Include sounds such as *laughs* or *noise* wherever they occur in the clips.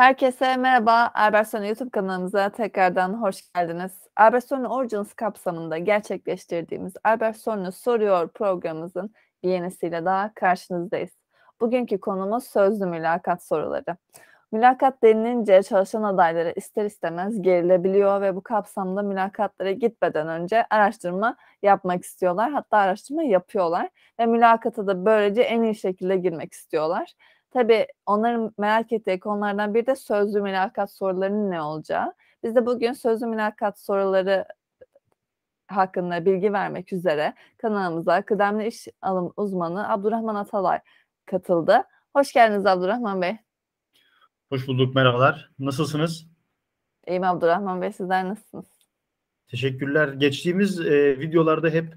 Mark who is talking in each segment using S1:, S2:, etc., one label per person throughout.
S1: Herkese merhaba. Albertsonu YouTube kanalımıza tekrardan hoş geldiniz. Albertsonu Origins kapsamında gerçekleştirdiğimiz Albertsonu Soruyor programımızın yenisiyle daha karşınızdayız. Bugünkü konumuz sözlü mülakat soruları. Mülakat denilince çalışan adayları ister istemez gerilebiliyor ve bu kapsamda mülakatlara gitmeden önce araştırma yapmak istiyorlar. Hatta araştırma yapıyorlar ve mülakata da böylece en iyi şekilde girmek istiyorlar. Tabii onların merak ettiği konulardan biri de sözlü mülakat sorularının ne olacağı. Biz de bugün sözlü mülakat soruları hakkında bilgi vermek üzere kanalımıza kıdemli iş alım uzmanı Abdurrahman Atalay katıldı. Hoş geldiniz Abdurrahman Bey.
S2: Hoş bulduk, merhabalar. Nasılsınız?
S1: İyiyim Abdurrahman Bey, sizler nasılsınız?
S2: Teşekkürler. Geçtiğimiz e, videolarda hep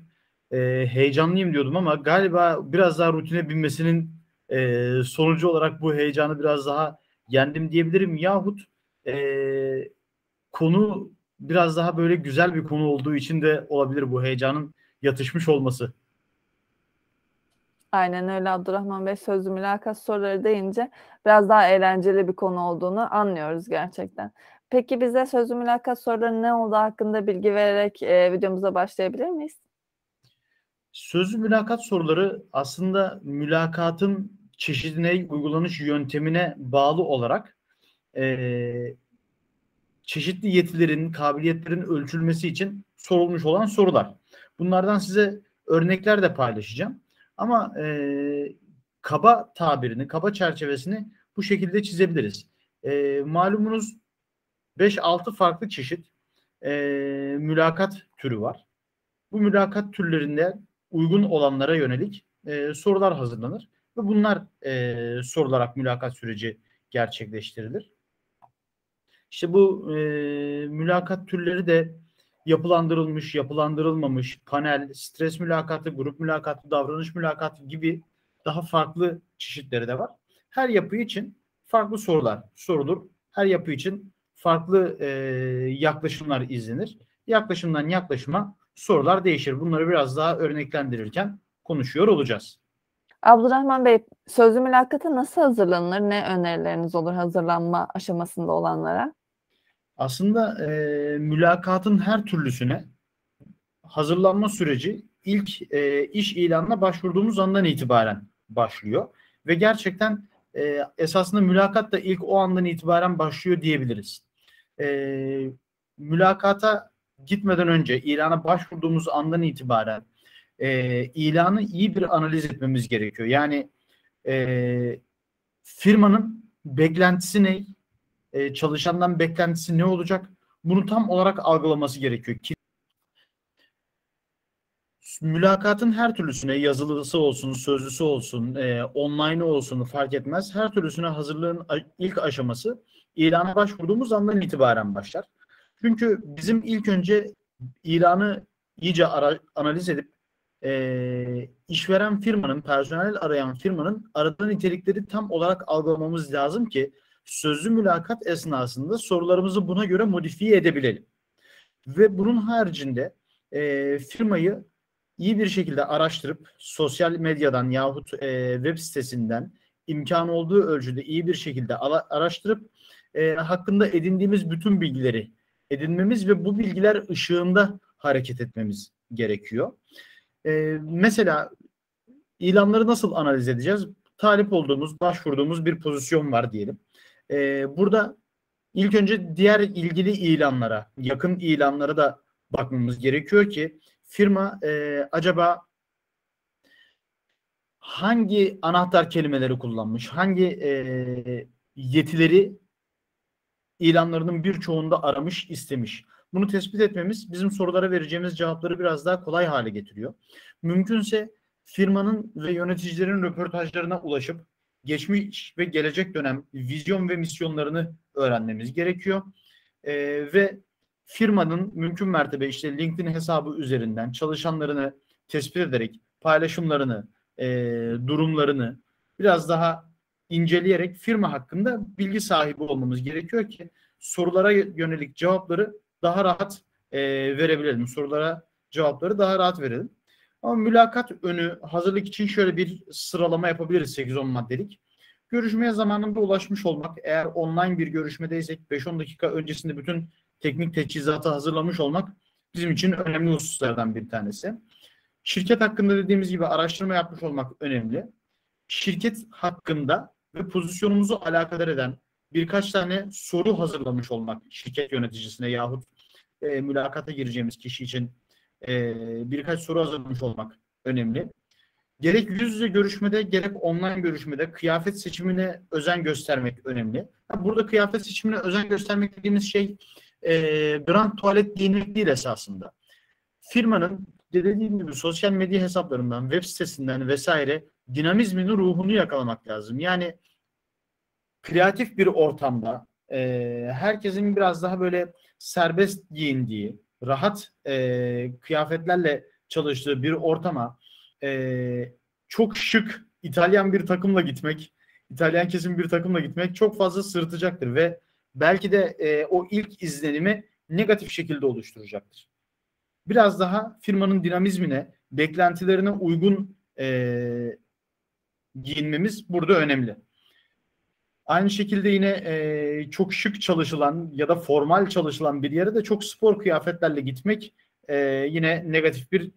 S2: e, heyecanlıyım diyordum ama galiba biraz daha rutine binmesinin e, sonucu olarak bu heyecanı biraz daha yendim diyebilirim. Yahut e, konu biraz daha böyle güzel bir konu olduğu için de olabilir bu heyecanın yatışmış olması.
S1: Aynen öyle Abdurrahman Bey sözlü mülakat soruları deyince biraz daha eğlenceli bir konu olduğunu anlıyoruz gerçekten. Peki bize sözlü mülakat soruları ne olduğu hakkında bilgi vererek e, videomuza başlayabilir miyiz?
S2: Sözlü mülakat soruları aslında mülakatın çeşidine, uygulanış yöntemine bağlı olarak e, çeşitli yetilerin, kabiliyetlerin ölçülmesi için sorulmuş olan sorular. Bunlardan size örnekler de paylaşacağım. Ama e, kaba tabirini, kaba çerçevesini bu şekilde çizebiliriz. E, malumunuz 5-6 farklı çeşit e, mülakat türü var. Bu mülakat türlerinde uygun olanlara yönelik e, sorular hazırlanır ve bunlar e, sorularak mülakat süreci gerçekleştirilir. İşte bu e, mülakat türleri de yapılandırılmış, yapılandırılmamış, panel, stres mülakatı, grup mülakatı, davranış mülakatı gibi daha farklı çeşitleri de var. Her yapı için farklı sorular sorulur. Her yapı için farklı e, yaklaşımlar izlenir. Yaklaşımdan yaklaşıma sorular değişir. Bunları biraz daha örneklendirirken konuşuyor olacağız.
S1: Abdurrahman Bey, sözlü mülakata nasıl hazırlanır? Ne önerileriniz olur hazırlanma aşamasında olanlara?
S2: Aslında e, mülakatın her türlüsüne hazırlanma süreci ilk e, iş ilanına başvurduğumuz andan itibaren başlıyor. Ve gerçekten e, esasında mülakat da ilk o andan itibaren başlıyor diyebiliriz. E, mülakata gitmeden önce ilana başvurduğumuz andan itibaren e, ilanı iyi bir analiz etmemiz gerekiyor. Yani e, firmanın beklentisi ne? E, çalışandan beklentisi ne olacak? Bunu tam olarak algılaması gerekiyor. Ki, mülakatın her türlüsüne yazılısı olsun, sözlüsü olsun, e, online olsun fark etmez. Her türlüsüne hazırlığın ilk aşaması ilana başvurduğumuz andan itibaren başlar. Çünkü bizim ilk önce ilanı iyice ara, analiz edip e, işveren firmanın, personel arayan firmanın aradığı nitelikleri tam olarak algılamamız lazım ki sözlü mülakat esnasında sorularımızı buna göre modifiye edebilelim. Ve bunun haricinde e, firmayı iyi bir şekilde araştırıp sosyal medyadan yahut e, web sitesinden imkan olduğu ölçüde iyi bir şekilde araştırıp e, hakkında edindiğimiz bütün bilgileri edinmemiz ve bu bilgiler ışığında hareket etmemiz gerekiyor. E, mesela ilanları nasıl analiz edeceğiz? Talip olduğumuz, başvurduğumuz bir pozisyon var diyelim. E, burada ilk önce diğer ilgili ilanlara, yakın ilanlara da bakmamız gerekiyor ki firma e, acaba hangi anahtar kelimeleri kullanmış, hangi e, yetileri ilanlarının birçoğunda aramış, istemiş. Bunu tespit etmemiz bizim sorulara vereceğimiz cevapları biraz daha kolay hale getiriyor. Mümkünse firmanın ve yöneticilerin röportajlarına ulaşıp geçmiş ve gelecek dönem vizyon ve misyonlarını öğrenmemiz gerekiyor. Ee, ve firmanın mümkün mertebe işte LinkedIn hesabı üzerinden çalışanlarını tespit ederek paylaşımlarını, e, durumlarını biraz daha inceleyerek firma hakkında bilgi sahibi olmamız gerekiyor ki sorulara yönelik cevapları daha rahat e, verebilelim. Sorulara cevapları daha rahat verelim. Ama mülakat önü hazırlık için şöyle bir sıralama yapabiliriz 8-10 maddelik. görüşmeye zamanında ulaşmış olmak. Eğer online bir görüşmedeysek 5-10 dakika öncesinde bütün teknik teçhizatı hazırlamış olmak bizim için önemli hususlardan bir tanesi. Şirket hakkında dediğimiz gibi araştırma yapmış olmak önemli. Şirket hakkında ve pozisyonumuzu alakadar eden birkaç tane soru hazırlamış olmak şirket yöneticisine yahut e, mülakata gireceğimiz kişi için e, birkaç soru hazırlamış olmak önemli. Gerek yüz yüze görüşmede gerek online görüşmede kıyafet seçimine özen göstermek önemli. Burada kıyafet seçimine özen göstermek dediğimiz şey e, brand tuvalet giyinmek değil esasında. Firmanın dediğim gibi sosyal medya hesaplarından, web sitesinden vesaire dinamizmini, ruhunu yakalamak lazım. Yani kreatif bir ortamda e, herkesin biraz daha böyle serbest giyindiği, rahat e, kıyafetlerle çalıştığı bir ortama e, çok şık İtalyan bir takımla gitmek, İtalyan kesim bir takımla gitmek çok fazla sırıtacaktır ve belki de e, o ilk izlenimi negatif şekilde oluşturacaktır. Biraz daha firmanın dinamizmine, beklentilerine uygun e, giyinmemiz burada önemli. Aynı şekilde yine e, çok şık çalışılan ya da formal çalışılan bir yere de çok spor kıyafetlerle gitmek e, yine negatif bir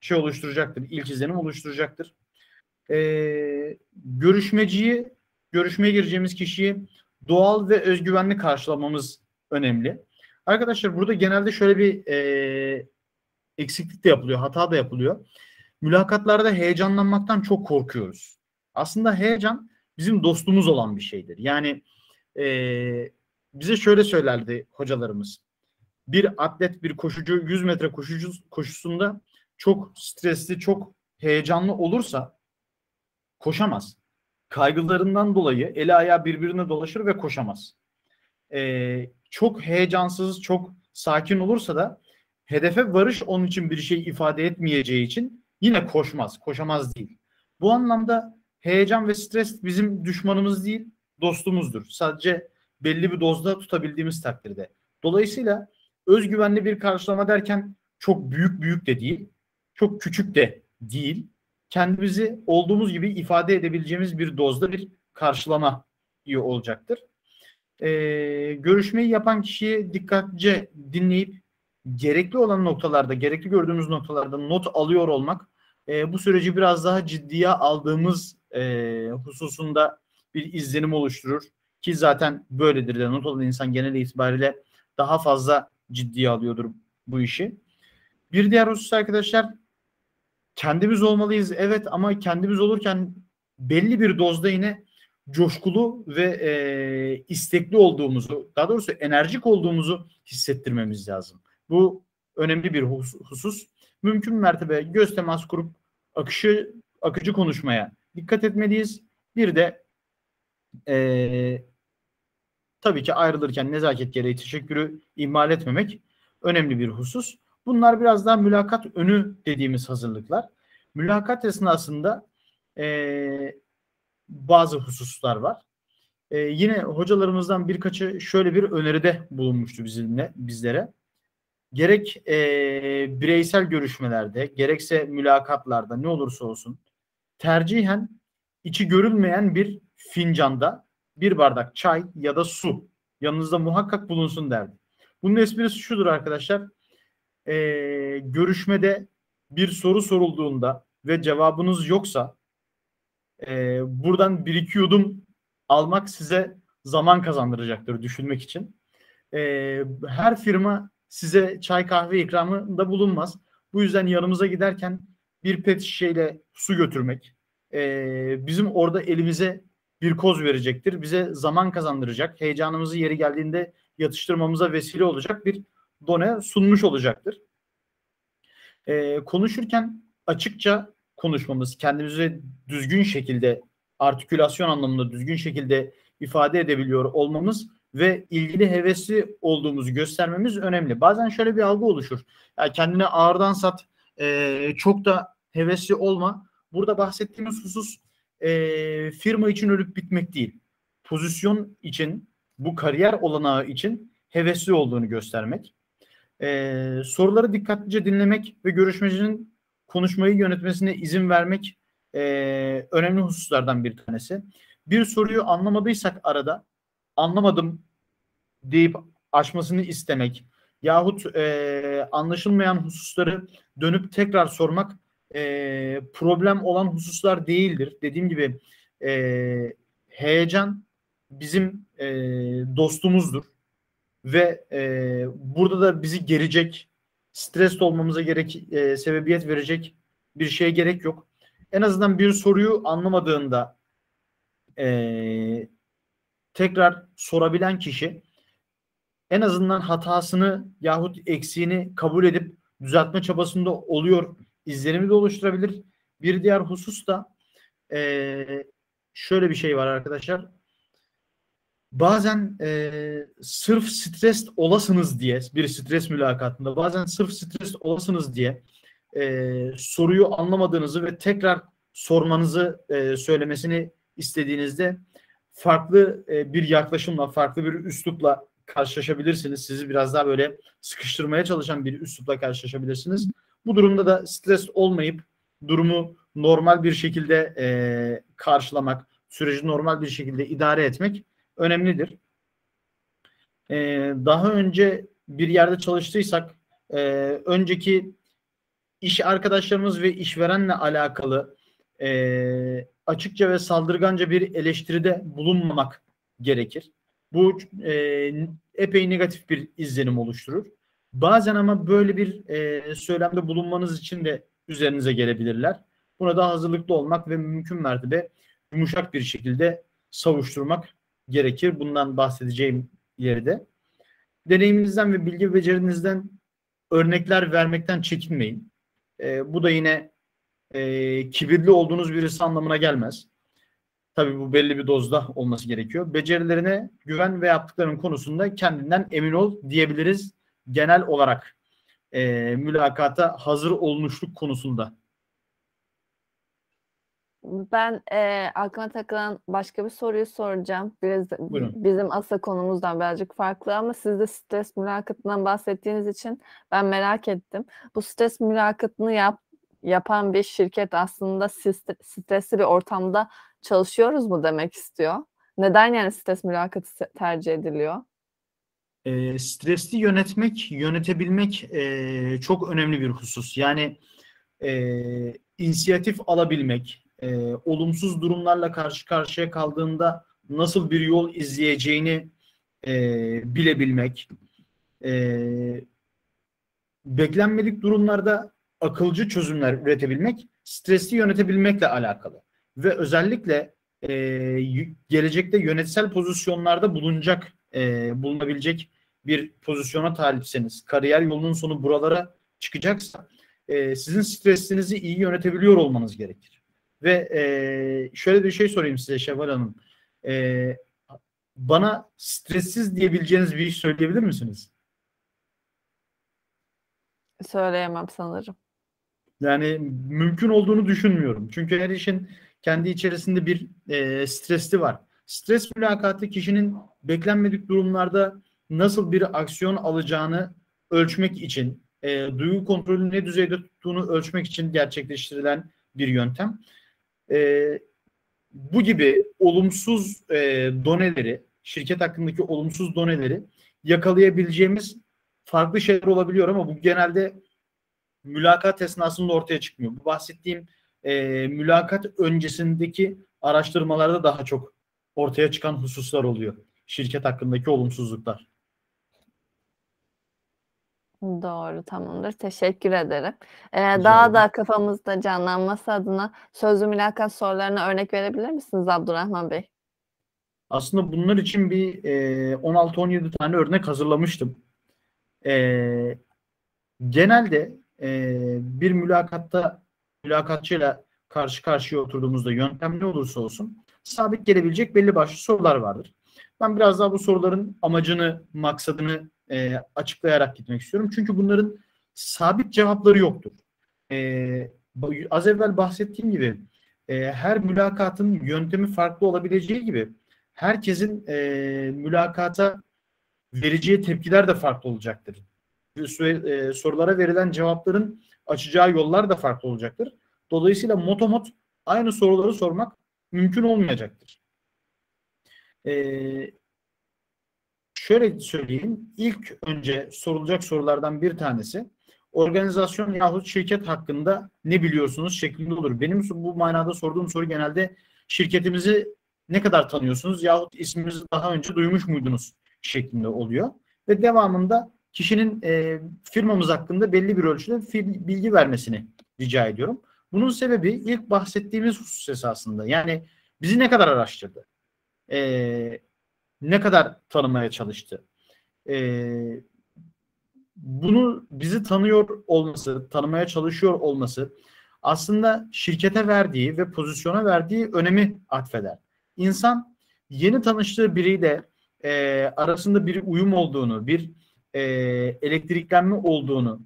S2: şey oluşturacaktır. İlk izlenim oluşturacaktır. E, görüşmeciyi, görüşmeye gireceğimiz kişiyi doğal ve özgüvenli karşılamamız önemli. Arkadaşlar burada genelde şöyle bir e, eksiklik de yapılıyor, hata da yapılıyor. Mülakatlarda heyecanlanmaktan çok korkuyoruz. Aslında heyecan bizim dostumuz olan bir şeydir. Yani e, bize şöyle söylerdi hocalarımız. Bir atlet, bir koşucu 100 metre koşucu koşusunda çok stresli, çok heyecanlı olursa koşamaz. Kaygılarından dolayı eli ayağı birbirine dolaşır ve koşamaz. Ee, çok heyecansız, çok sakin olursa da hedefe varış onun için bir şey ifade etmeyeceği için yine koşmaz, koşamaz değil. Bu anlamda heyecan ve stres bizim düşmanımız değil, dostumuzdur. Sadece belli bir dozda tutabildiğimiz takdirde. Dolayısıyla özgüvenli bir karşılama derken çok büyük büyük de değil, çok küçük de değil. Kendimizi olduğumuz gibi ifade edebileceğimiz bir dozda bir karşılama iyi olacaktır. Ee, görüşmeyi yapan kişiyi dikkatlice dinleyip gerekli olan noktalarda, gerekli gördüğümüz noktalarda not alıyor olmak e, bu süreci biraz daha ciddiye aldığımız e, hususunda bir izlenim oluşturur. Ki zaten böyledir de not alan insan genel itibariyle daha fazla ciddiye alıyordur bu işi. Bir diğer husus arkadaşlar kendimiz olmalıyız evet ama kendimiz olurken belli bir dozda yine coşkulu ve e, istekli olduğumuzu, daha doğrusu enerjik olduğumuzu hissettirmemiz lazım. Bu önemli bir husus. Mümkün mertebe göz temas kurup akışı akıcı konuşmaya dikkat etmeliyiz. Bir de e, tabii ki ayrılırken nezaket gereği teşekkürü ihmal etmemek önemli bir husus. Bunlar biraz daha mülakat önü dediğimiz hazırlıklar. Mülakat esnasında e, bazı hususlar var. E, yine hocalarımızdan birkaçı şöyle bir öneride bulunmuştu bizimle, bizlere. Gerek e, bireysel görüşmelerde, gerekse mülakatlarda ne olursa olsun tercihen içi görülmeyen bir fincanda bir bardak çay ya da su yanınızda muhakkak bulunsun derdi. Bunun esprisi şudur arkadaşlar. E, görüşmede bir soru sorulduğunda ve cevabınız yoksa e, buradan bir iki yudum almak size zaman kazandıracaktır düşünmek için. E, her firma size çay kahve ikramında bulunmaz. Bu yüzden yanımıza giderken bir pet şişeyle su götürmek e, bizim orada elimize bir koz verecektir. Bize zaman kazandıracak, heyecanımızı yeri geldiğinde yatıştırmamıza vesile olacak bir done sunmuş olacaktır. E, konuşurken açıkça konuşmamız, kendimizi düzgün şekilde artikülasyon anlamında düzgün şekilde ifade edebiliyor olmamız ve ilgili hevesli olduğumuzu göstermemiz önemli. Bazen şöyle bir algı oluşur. Ya kendine ağırdan sat, e, çok da hevesli olma. Burada bahsettiğimiz husus e, firma için ölüp bitmek değil. Pozisyon için, bu kariyer olanağı için hevesli olduğunu göstermek. E, soruları dikkatlice dinlemek ve görüşmecinin konuşmayı yönetmesine izin vermek e, önemli hususlardan bir tanesi. bir soruyu anlamadıysak arada anlamadım deyip aşmasını istemek yahut e, anlaşılmayan hususları dönüp tekrar sormak e, problem olan hususlar değildir. Dediğim gibi e, heyecan bizim e, dostumuzdur ve e, burada da bizi gerecek, stres olmamıza gerek e, sebebiyet verecek bir şeye gerek yok. En azından bir soruyu anlamadığında e, tekrar sorabilen kişi en azından hatasını yahut eksiğini kabul edip düzeltme çabasında oluyor izlenimi de oluşturabilir. Bir diğer husus da e, şöyle bir şey var arkadaşlar. Bazen e, sırf stres olasınız diye bir stres mülakatında bazen sırf stres olasınız diye e, soruyu anlamadığınızı ve tekrar sormanızı e, söylemesini istediğinizde farklı e, bir yaklaşımla, farklı bir üslupla karşılaşabilirsiniz. Sizi biraz daha böyle sıkıştırmaya çalışan bir üslupla karşılaşabilirsiniz. Bu durumda da stres olmayıp durumu normal bir şekilde e, karşılamak, süreci normal bir şekilde idare etmek önemlidir. E, daha önce bir yerde çalıştıysak e, önceki iş arkadaşlarımız ve işverenle alakalı e, açıkça ve saldırganca bir eleştiride bulunmamak gerekir. Bu e, epey negatif bir izlenim oluşturur. Bazen ama böyle bir e, söylemde bulunmanız için de üzerinize gelebilirler. Buna da hazırlıklı olmak ve mümkün mertebe yumuşak bir şekilde savuşturmak gerekir. Bundan bahsedeceğim yerde. Deneyiminizden ve bilgi becerinizden örnekler vermekten çekinmeyin. E, bu da yine e, kibirli olduğunuz birisi anlamına gelmez. Tabii bu belli bir dozda olması gerekiyor. Becerilerine güven ve yaptıklarının konusunda kendinden emin ol diyebiliriz genel olarak e, mülakata hazır olmuşluk konusunda.
S1: Ben e, aklıma takılan başka bir soruyu soracağım. Biraz
S2: Buyurun.
S1: bizim asıl konumuzdan birazcık farklı ama siz de stres mülakatından bahsettiğiniz için ben merak ettim. Bu stres mülakatını yap, yapan bir şirket aslında stresli bir ortamda çalışıyoruz mu demek istiyor? Neden yani stres mülakatı tercih ediliyor?
S2: E, stresli yönetmek, yönetebilmek e, çok önemli bir husus. Yani e, inisiyatif alabilmek, e, olumsuz durumlarla karşı karşıya kaldığında nasıl bir yol izleyeceğini e, bilebilmek, e, beklenmedik durumlarda akılcı çözümler üretebilmek, stresli yönetebilmekle alakalı. Ve özellikle e, gelecekte yönetsel pozisyonlarda bulunacak, e, bulunabilecek bir pozisyona talipseniz, kariyer yolunun sonu buralara çıkacaksa, e, sizin stresinizi iyi yönetebiliyor olmanız gerekir. Ve e, şöyle bir şey sorayım size Şevval Hanım. E, bana stressiz diyebileceğiniz bir iş söyleyebilir misiniz?
S1: Söyleyemem sanırım.
S2: Yani mümkün olduğunu düşünmüyorum. Çünkü her işin kendi içerisinde bir e, stresli var. Stres mülakatı kişinin beklenmedik durumlarda nasıl bir aksiyon alacağını ölçmek için, e, duygu kontrolü ne düzeyde tuttuğunu ölçmek için gerçekleştirilen bir yöntem. E, bu gibi olumsuz e, doneleri, şirket hakkındaki olumsuz doneleri yakalayabileceğimiz farklı şeyler olabiliyor ama bu genelde mülakat esnasında ortaya çıkmıyor. Bu bahsettiğim e, mülakat öncesindeki araştırmalarda daha çok ortaya çıkan hususlar oluyor. Şirket hakkındaki olumsuzluklar.
S1: Doğru, tamamdır. Teşekkür ederim. Ee, daha da kafamızda canlanması adına sözlü mülakat sorularına örnek verebilir misiniz Abdurrahman Bey?
S2: Aslında bunlar için bir e, 16-17 tane örnek hazırlamıştım. E, genelde e, bir mülakatta mülakatçıyla karşı karşıya oturduğumuzda yöntem ne olursa olsun sabit gelebilecek belli başlı sorular vardır. Ben biraz daha bu soruların amacını, maksadını e, açıklayarak gitmek istiyorum. Çünkü bunların sabit cevapları yoktur. E, az evvel bahsettiğim gibi e, her mülakatın yöntemi farklı olabileceği gibi herkesin e, mülakata vereceği tepkiler de farklı olacaktır. E, sorulara verilen cevapların açacağı yollar da farklı olacaktır. Dolayısıyla motomot aynı soruları sormak mümkün olmayacaktır. Ee, şöyle söyleyeyim. İlk önce sorulacak sorulardan bir tanesi organizasyon yahut şirket hakkında ne biliyorsunuz şeklinde olur. Benim bu manada sorduğum soru genelde şirketimizi ne kadar tanıyorsunuz yahut ismimizi daha önce duymuş muydunuz şeklinde oluyor. Ve devamında kişinin e, firmamız hakkında belli bir ölçüde bilgi vermesini rica ediyorum. Bunun sebebi ilk bahsettiğimiz husus esasında. Yani bizi ne kadar araştırdı? E, ne kadar tanımaya çalıştı? E, bunu bizi tanıyor olması, tanımaya çalışıyor olması aslında şirkete verdiği ve pozisyona verdiği önemi atfeder. İnsan yeni tanıştığı biriyle e, arasında bir uyum olduğunu, bir e, elektriklenme olduğunu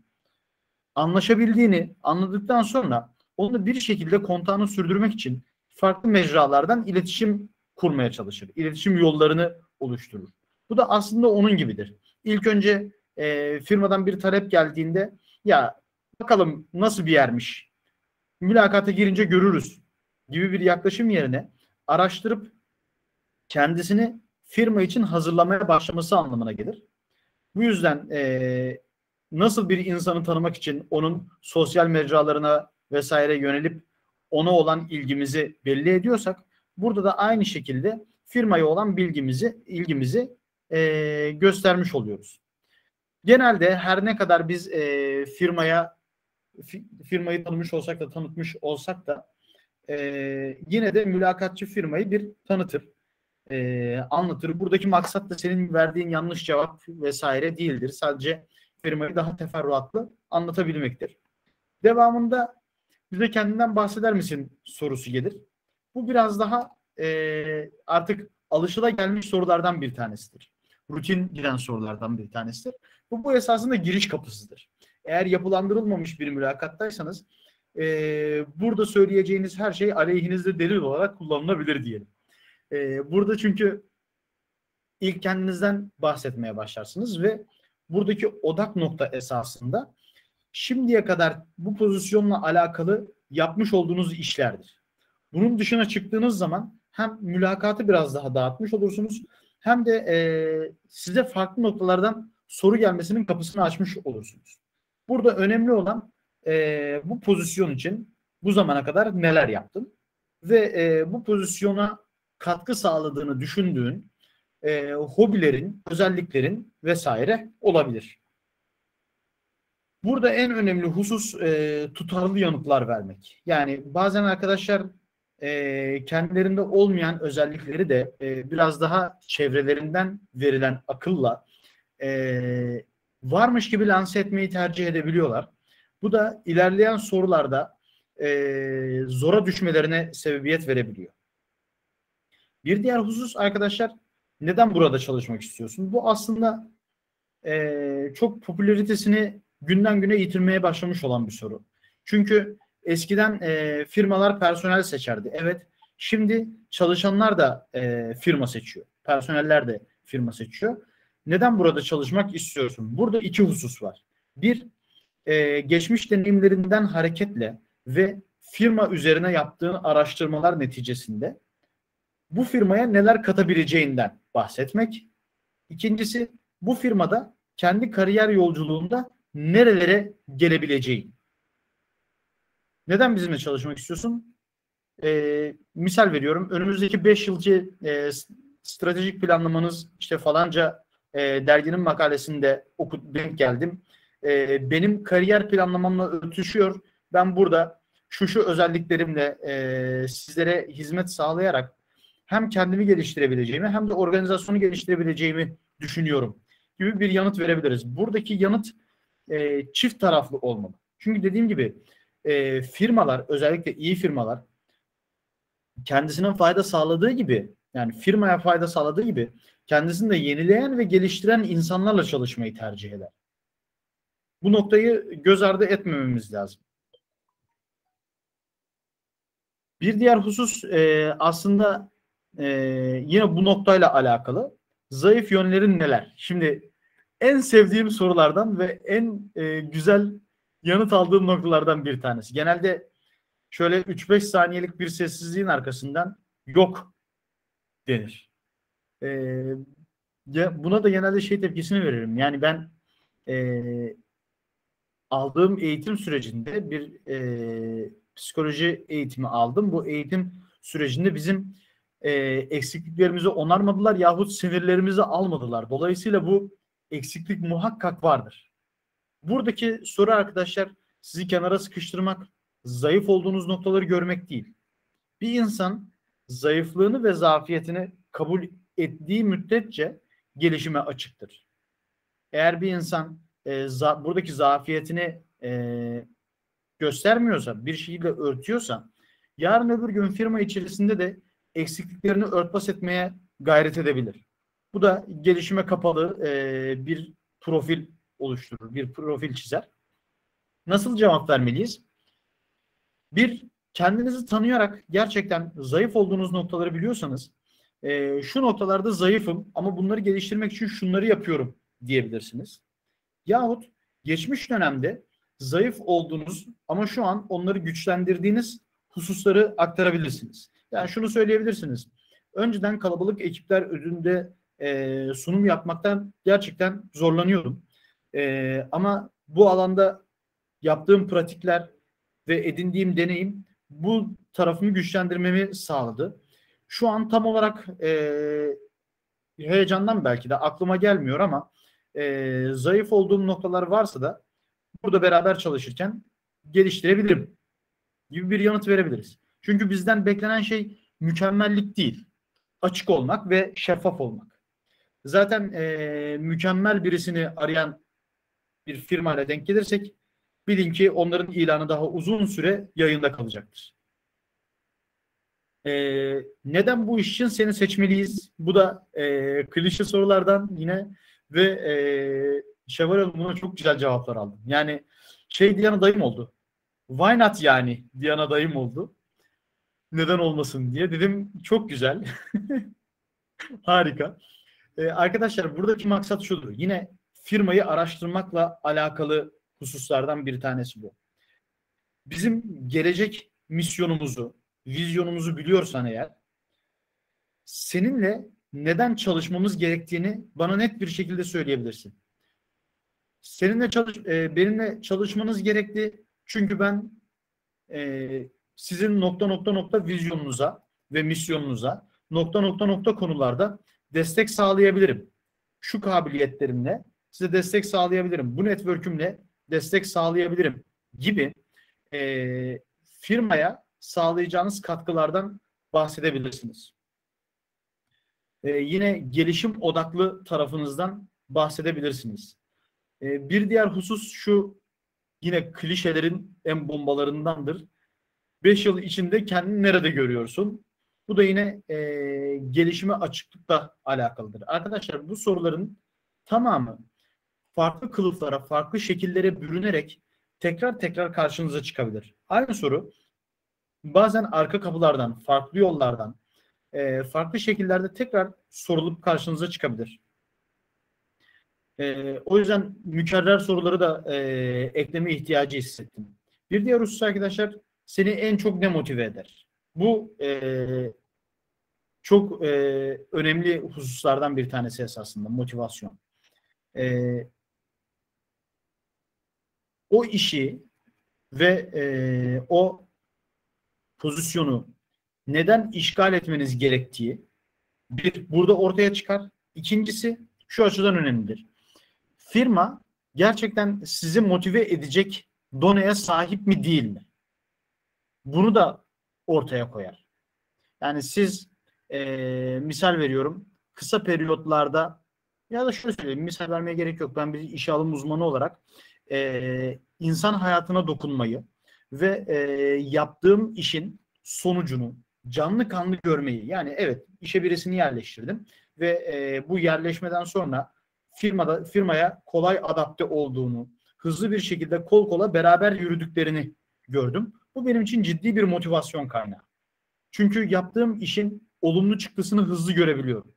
S2: anlaşabildiğini anladıktan sonra onu bir şekilde kontağını sürdürmek için farklı mecralardan iletişim kurmaya çalışır. İletişim yollarını oluşturur. Bu da aslında onun gibidir. İlk önce e, firmadan bir talep geldiğinde ya bakalım nasıl bir yermiş mülakata girince görürüz gibi bir yaklaşım yerine araştırıp kendisini firma için hazırlamaya başlaması anlamına gelir. Bu yüzden e, nasıl bir insanı tanımak için onun sosyal mecralarına vesaire yönelip ona olan ilgimizi belli ediyorsak burada da aynı şekilde firmaya olan bilgimizi, ilgimizi e, göstermiş oluyoruz. Genelde her ne kadar biz e, firmaya firmayı tanımış olsak da tanıtmış olsak da e, yine de mülakatçı firmayı bir tanıtır, e, anlatır. Buradaki maksat da senin verdiğin yanlış cevap vesaire değildir. Sadece firmayı daha teferruatlı anlatabilmektir. Devamında bize kendinden bahseder misin sorusu gelir. Bu biraz daha e, artık alışıla gelmiş sorulardan bir tanesidir. Rutin giden sorulardan bir tanesidir. Bu, bu esasında giriş kapısıdır. Eğer yapılandırılmamış bir mülakattaysanız e, burada söyleyeceğiniz her şey aleyhinizde delil olarak kullanılabilir diyelim. E, burada çünkü ilk kendinizden bahsetmeye başlarsınız ve buradaki odak nokta esasında şimdiye kadar bu pozisyonla alakalı yapmış olduğunuz işlerdir. Bunun dışına çıktığınız zaman hem mülakatı biraz daha dağıtmış olursunuz hem de e, size farklı noktalardan soru gelmesinin kapısını açmış olursunuz. Burada önemli olan e, bu pozisyon için bu zamana kadar neler yaptın ve e, bu pozisyona katkı sağladığını düşündüğün e, hobilerin, özelliklerin vesaire olabilir. Burada en önemli husus e, tutarlı yanıtlar vermek. Yani bazen arkadaşlar e, kendilerinde olmayan özellikleri de e, biraz daha çevrelerinden verilen akılla e, varmış gibi lanse etmeyi tercih edebiliyorlar. Bu da ilerleyen sorularda e, zora düşmelerine sebebiyet verebiliyor. Bir diğer husus arkadaşlar neden burada çalışmak istiyorsun? Bu aslında e, çok popülaritesini günden güne yitirmeye başlamış olan bir soru. Çünkü eskiden e, firmalar personel seçerdi. Evet şimdi çalışanlar da e, firma seçiyor. Personeller de firma seçiyor. Neden burada çalışmak istiyorsun? Burada iki husus var. Bir, e, geçmiş deneyimlerinden hareketle ve firma üzerine yaptığın araştırmalar neticesinde bu firmaya neler katabileceğinden bahsetmek. İkincisi, bu firmada kendi kariyer yolculuğunda nerelere gelebileceğin. Neden bizimle çalışmak istiyorsun? Ee, misal veriyorum. Önümüzdeki 5 yılki e, stratejik planlamanız işte falanca e, derginin makalesinde okut, denk geldim. E, benim kariyer planlamamla örtüşüyor. Ben burada şu şu özelliklerimle e, sizlere hizmet sağlayarak hem kendimi geliştirebileceğimi hem de organizasyonu geliştirebileceğimi düşünüyorum gibi bir yanıt verebiliriz. Buradaki yanıt e, çift taraflı olmalı. Çünkü dediğim gibi e, firmalar özellikle iyi firmalar kendisine fayda sağladığı gibi yani firmaya fayda sağladığı gibi kendisini de yenileyen ve geliştiren insanlarla çalışmayı tercih eder. Bu noktayı göz ardı etmememiz lazım. Bir diğer husus e, aslında e, yine bu noktayla alakalı. Zayıf yönlerin neler? Şimdi en sevdiğim sorulardan ve en e, güzel yanıt aldığım noktalardan bir tanesi. Genelde şöyle 3-5 saniyelik bir sessizliğin arkasından yok denir. E, ya buna da genelde şey tepkisini veririm. Yani ben e, aldığım eğitim sürecinde bir e, psikoloji eğitimi aldım. Bu eğitim sürecinde bizim e, eksikliklerimizi onarmadılar yahut sinirlerimizi almadılar. Dolayısıyla bu eksiklik muhakkak vardır. Buradaki soru arkadaşlar sizi kenara sıkıştırmak, zayıf olduğunuz noktaları görmek değil. Bir insan zayıflığını ve zafiyetini kabul ettiği müddetçe gelişime açıktır. Eğer bir insan e, za, buradaki zafiyetini e, göstermiyorsa, bir şekilde örtüyorsa, yarın öbür gün firma içerisinde de eksikliklerini örtbas etmeye gayret edebilir. Bu da gelişime kapalı e, bir profil oluşturur, bir profil çizer. Nasıl cevap vermeliyiz? Bir, kendinizi tanıyarak gerçekten zayıf olduğunuz noktaları biliyorsanız, e, şu noktalarda zayıfım ama bunları geliştirmek için şunları yapıyorum diyebilirsiniz. Yahut geçmiş dönemde zayıf olduğunuz ama şu an onları güçlendirdiğiniz hususları aktarabilirsiniz. Yani şunu söyleyebilirsiniz. Önceden kalabalık ekipler önünde e, sunum yapmaktan gerçekten zorlanıyordum. E, ama bu alanda yaptığım pratikler ve edindiğim deneyim bu tarafımı güçlendirmemi sağladı. Şu an tam olarak e, heyecandan belki de aklıma gelmiyor ama e, zayıf olduğum noktalar varsa da burada beraber çalışırken geliştirebilirim gibi bir yanıt verebiliriz. Çünkü bizden beklenen şey mükemmellik değil. Açık olmak ve şeffaf olmak. Zaten e, mükemmel birisini arayan bir firmayla denk gelirsek bilin ki onların ilanı daha uzun süre yayında kalacaktır. Ee, neden bu iş için seni seçmeliyiz? Bu da e, klişe sorulardan yine ve e, Şevval Hanım buna çok güzel cevaplar aldım. Yani şey diyen adayım oldu. Why not yani diyen adayım oldu. Neden olmasın diye. Dedim çok güzel. *laughs* Harika. Ee, arkadaşlar buradaki maksat şudur. Yine firmayı araştırmakla alakalı hususlardan bir tanesi bu. Bizim gelecek misyonumuzu, vizyonumuzu biliyorsan eğer seninle neden çalışmamız gerektiğini bana net bir şekilde söyleyebilirsin. Seninle çalış, e, benimle çalışmanız gerekli çünkü ben e, sizin nokta nokta nokta vizyonunuza ve misyonunuza nokta nokta nokta konularda destek sağlayabilirim. Şu kabiliyetlerimle size destek sağlayabilirim. Bu network'ümle destek sağlayabilirim gibi e, firmaya sağlayacağınız katkılardan bahsedebilirsiniz. E, yine gelişim odaklı tarafınızdan bahsedebilirsiniz. E, bir diğer husus şu yine klişelerin en bombalarındandır. 5 yıl içinde kendini nerede görüyorsun? Bu da yine e, gelişime açıklıkla alakalıdır. Arkadaşlar bu soruların tamamı farklı kılıflara, farklı şekillere bürünerek tekrar tekrar karşınıza çıkabilir. Aynı soru bazen arka kapılardan, farklı yollardan, e, farklı şekillerde tekrar sorulup karşınıza çıkabilir. E, o yüzden mükerrer soruları da e, ekleme ihtiyacı hissettim. Bir diğer husus arkadaşlar seni en çok ne motive eder? Bu e, çok e, önemli hususlardan bir tanesi esasında motivasyon. E, o işi ve e, o pozisyonu neden işgal etmeniz gerektiği bir burada ortaya çıkar. İkincisi şu açıdan önemlidir. Firma gerçekten sizi motive edecek donaya sahip mi değil mi? Bunu da ortaya koyar. Yani siz e, misal veriyorum kısa periyotlarda ya da şöyle söyleyeyim misal vermeye gerek yok. Ben bir işe alım uzmanı olarak e, insan hayatına dokunmayı ve e, yaptığım işin sonucunu canlı kanlı görmeyi yani evet işe birisini yerleştirdim ve e, bu yerleşmeden sonra firmada firmaya kolay adapte olduğunu, hızlı bir şekilde kol kola beraber yürüdüklerini gördüm. Bu benim için ciddi bir motivasyon kaynağı. Çünkü yaptığım işin olumlu çıktısını hızlı görebiliyorum.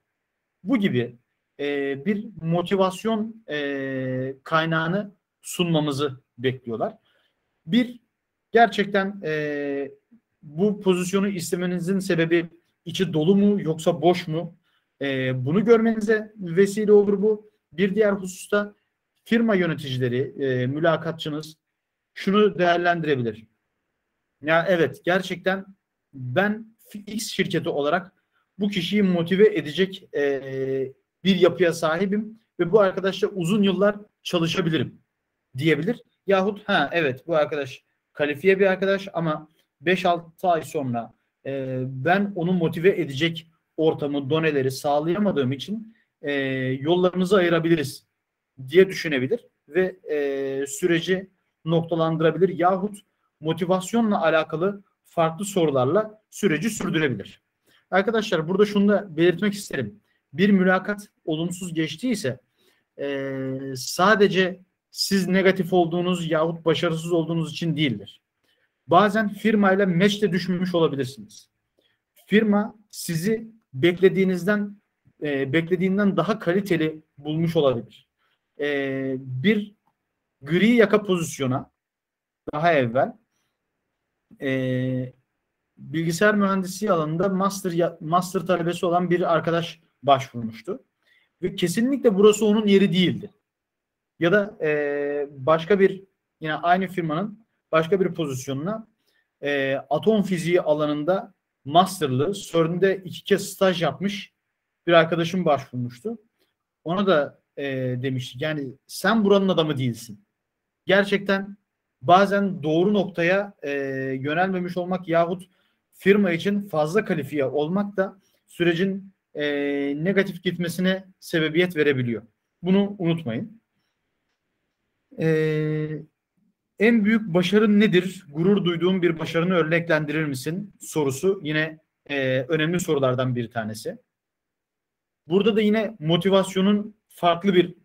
S2: Bu gibi e, bir motivasyon e, kaynağını sunmamızı bekliyorlar. Bir, gerçekten e, bu pozisyonu istemenizin sebebi içi dolu mu yoksa boş mu? E, bunu görmenize vesile olur bu. Bir diğer hususta firma yöneticileri, e, mülakatçınız şunu değerlendirebilir. Ya evet gerçekten ben X şirketi olarak bu kişiyi motive edecek e, bir yapıya sahibim ve bu arkadaşla uzun yıllar çalışabilirim diyebilir. Yahut ha evet bu arkadaş kalifiye bir arkadaş ama 5-6 ay sonra e, ben onu motive edecek ortamı, doneleri sağlayamadığım için e, yollarımızı ayırabiliriz diye düşünebilir ve e, süreci noktalandırabilir yahut motivasyonla alakalı farklı sorularla süreci sürdürebilir. Arkadaşlar burada şunu da belirtmek isterim. Bir mülakat olumsuz geçtiyse e, sadece siz negatif olduğunuz yahut başarısız olduğunuz için değildir. Bazen firmayla meçte düşmüş olabilirsiniz. Firma sizi beklediğinizden e, beklediğinden daha kaliteli bulmuş olabilir. E, bir gri yaka pozisyona daha evvel e, bilgisayar mühendisliği alanında master master talebesi olan bir arkadaş başvurmuştu. Ve kesinlikle burası onun yeri değildi. Ya da e, başka bir yine aynı firmanın başka bir pozisyonuna e, atom fiziği alanında masterlı, CERN'de iki kez staj yapmış bir arkadaşım başvurmuştu. Ona da e, demiştik yani sen buranın adamı değilsin. Gerçekten bazen doğru noktaya e, yönelmemiş olmak yahut firma için fazla kalifiye olmak da sürecin e, negatif gitmesine sebebiyet verebiliyor. Bunu unutmayın. E, en büyük başarın nedir? Gurur duyduğun bir başarını örneklendirir misin? Sorusu yine e, önemli sorulardan bir tanesi. Burada da yine motivasyonun farklı bir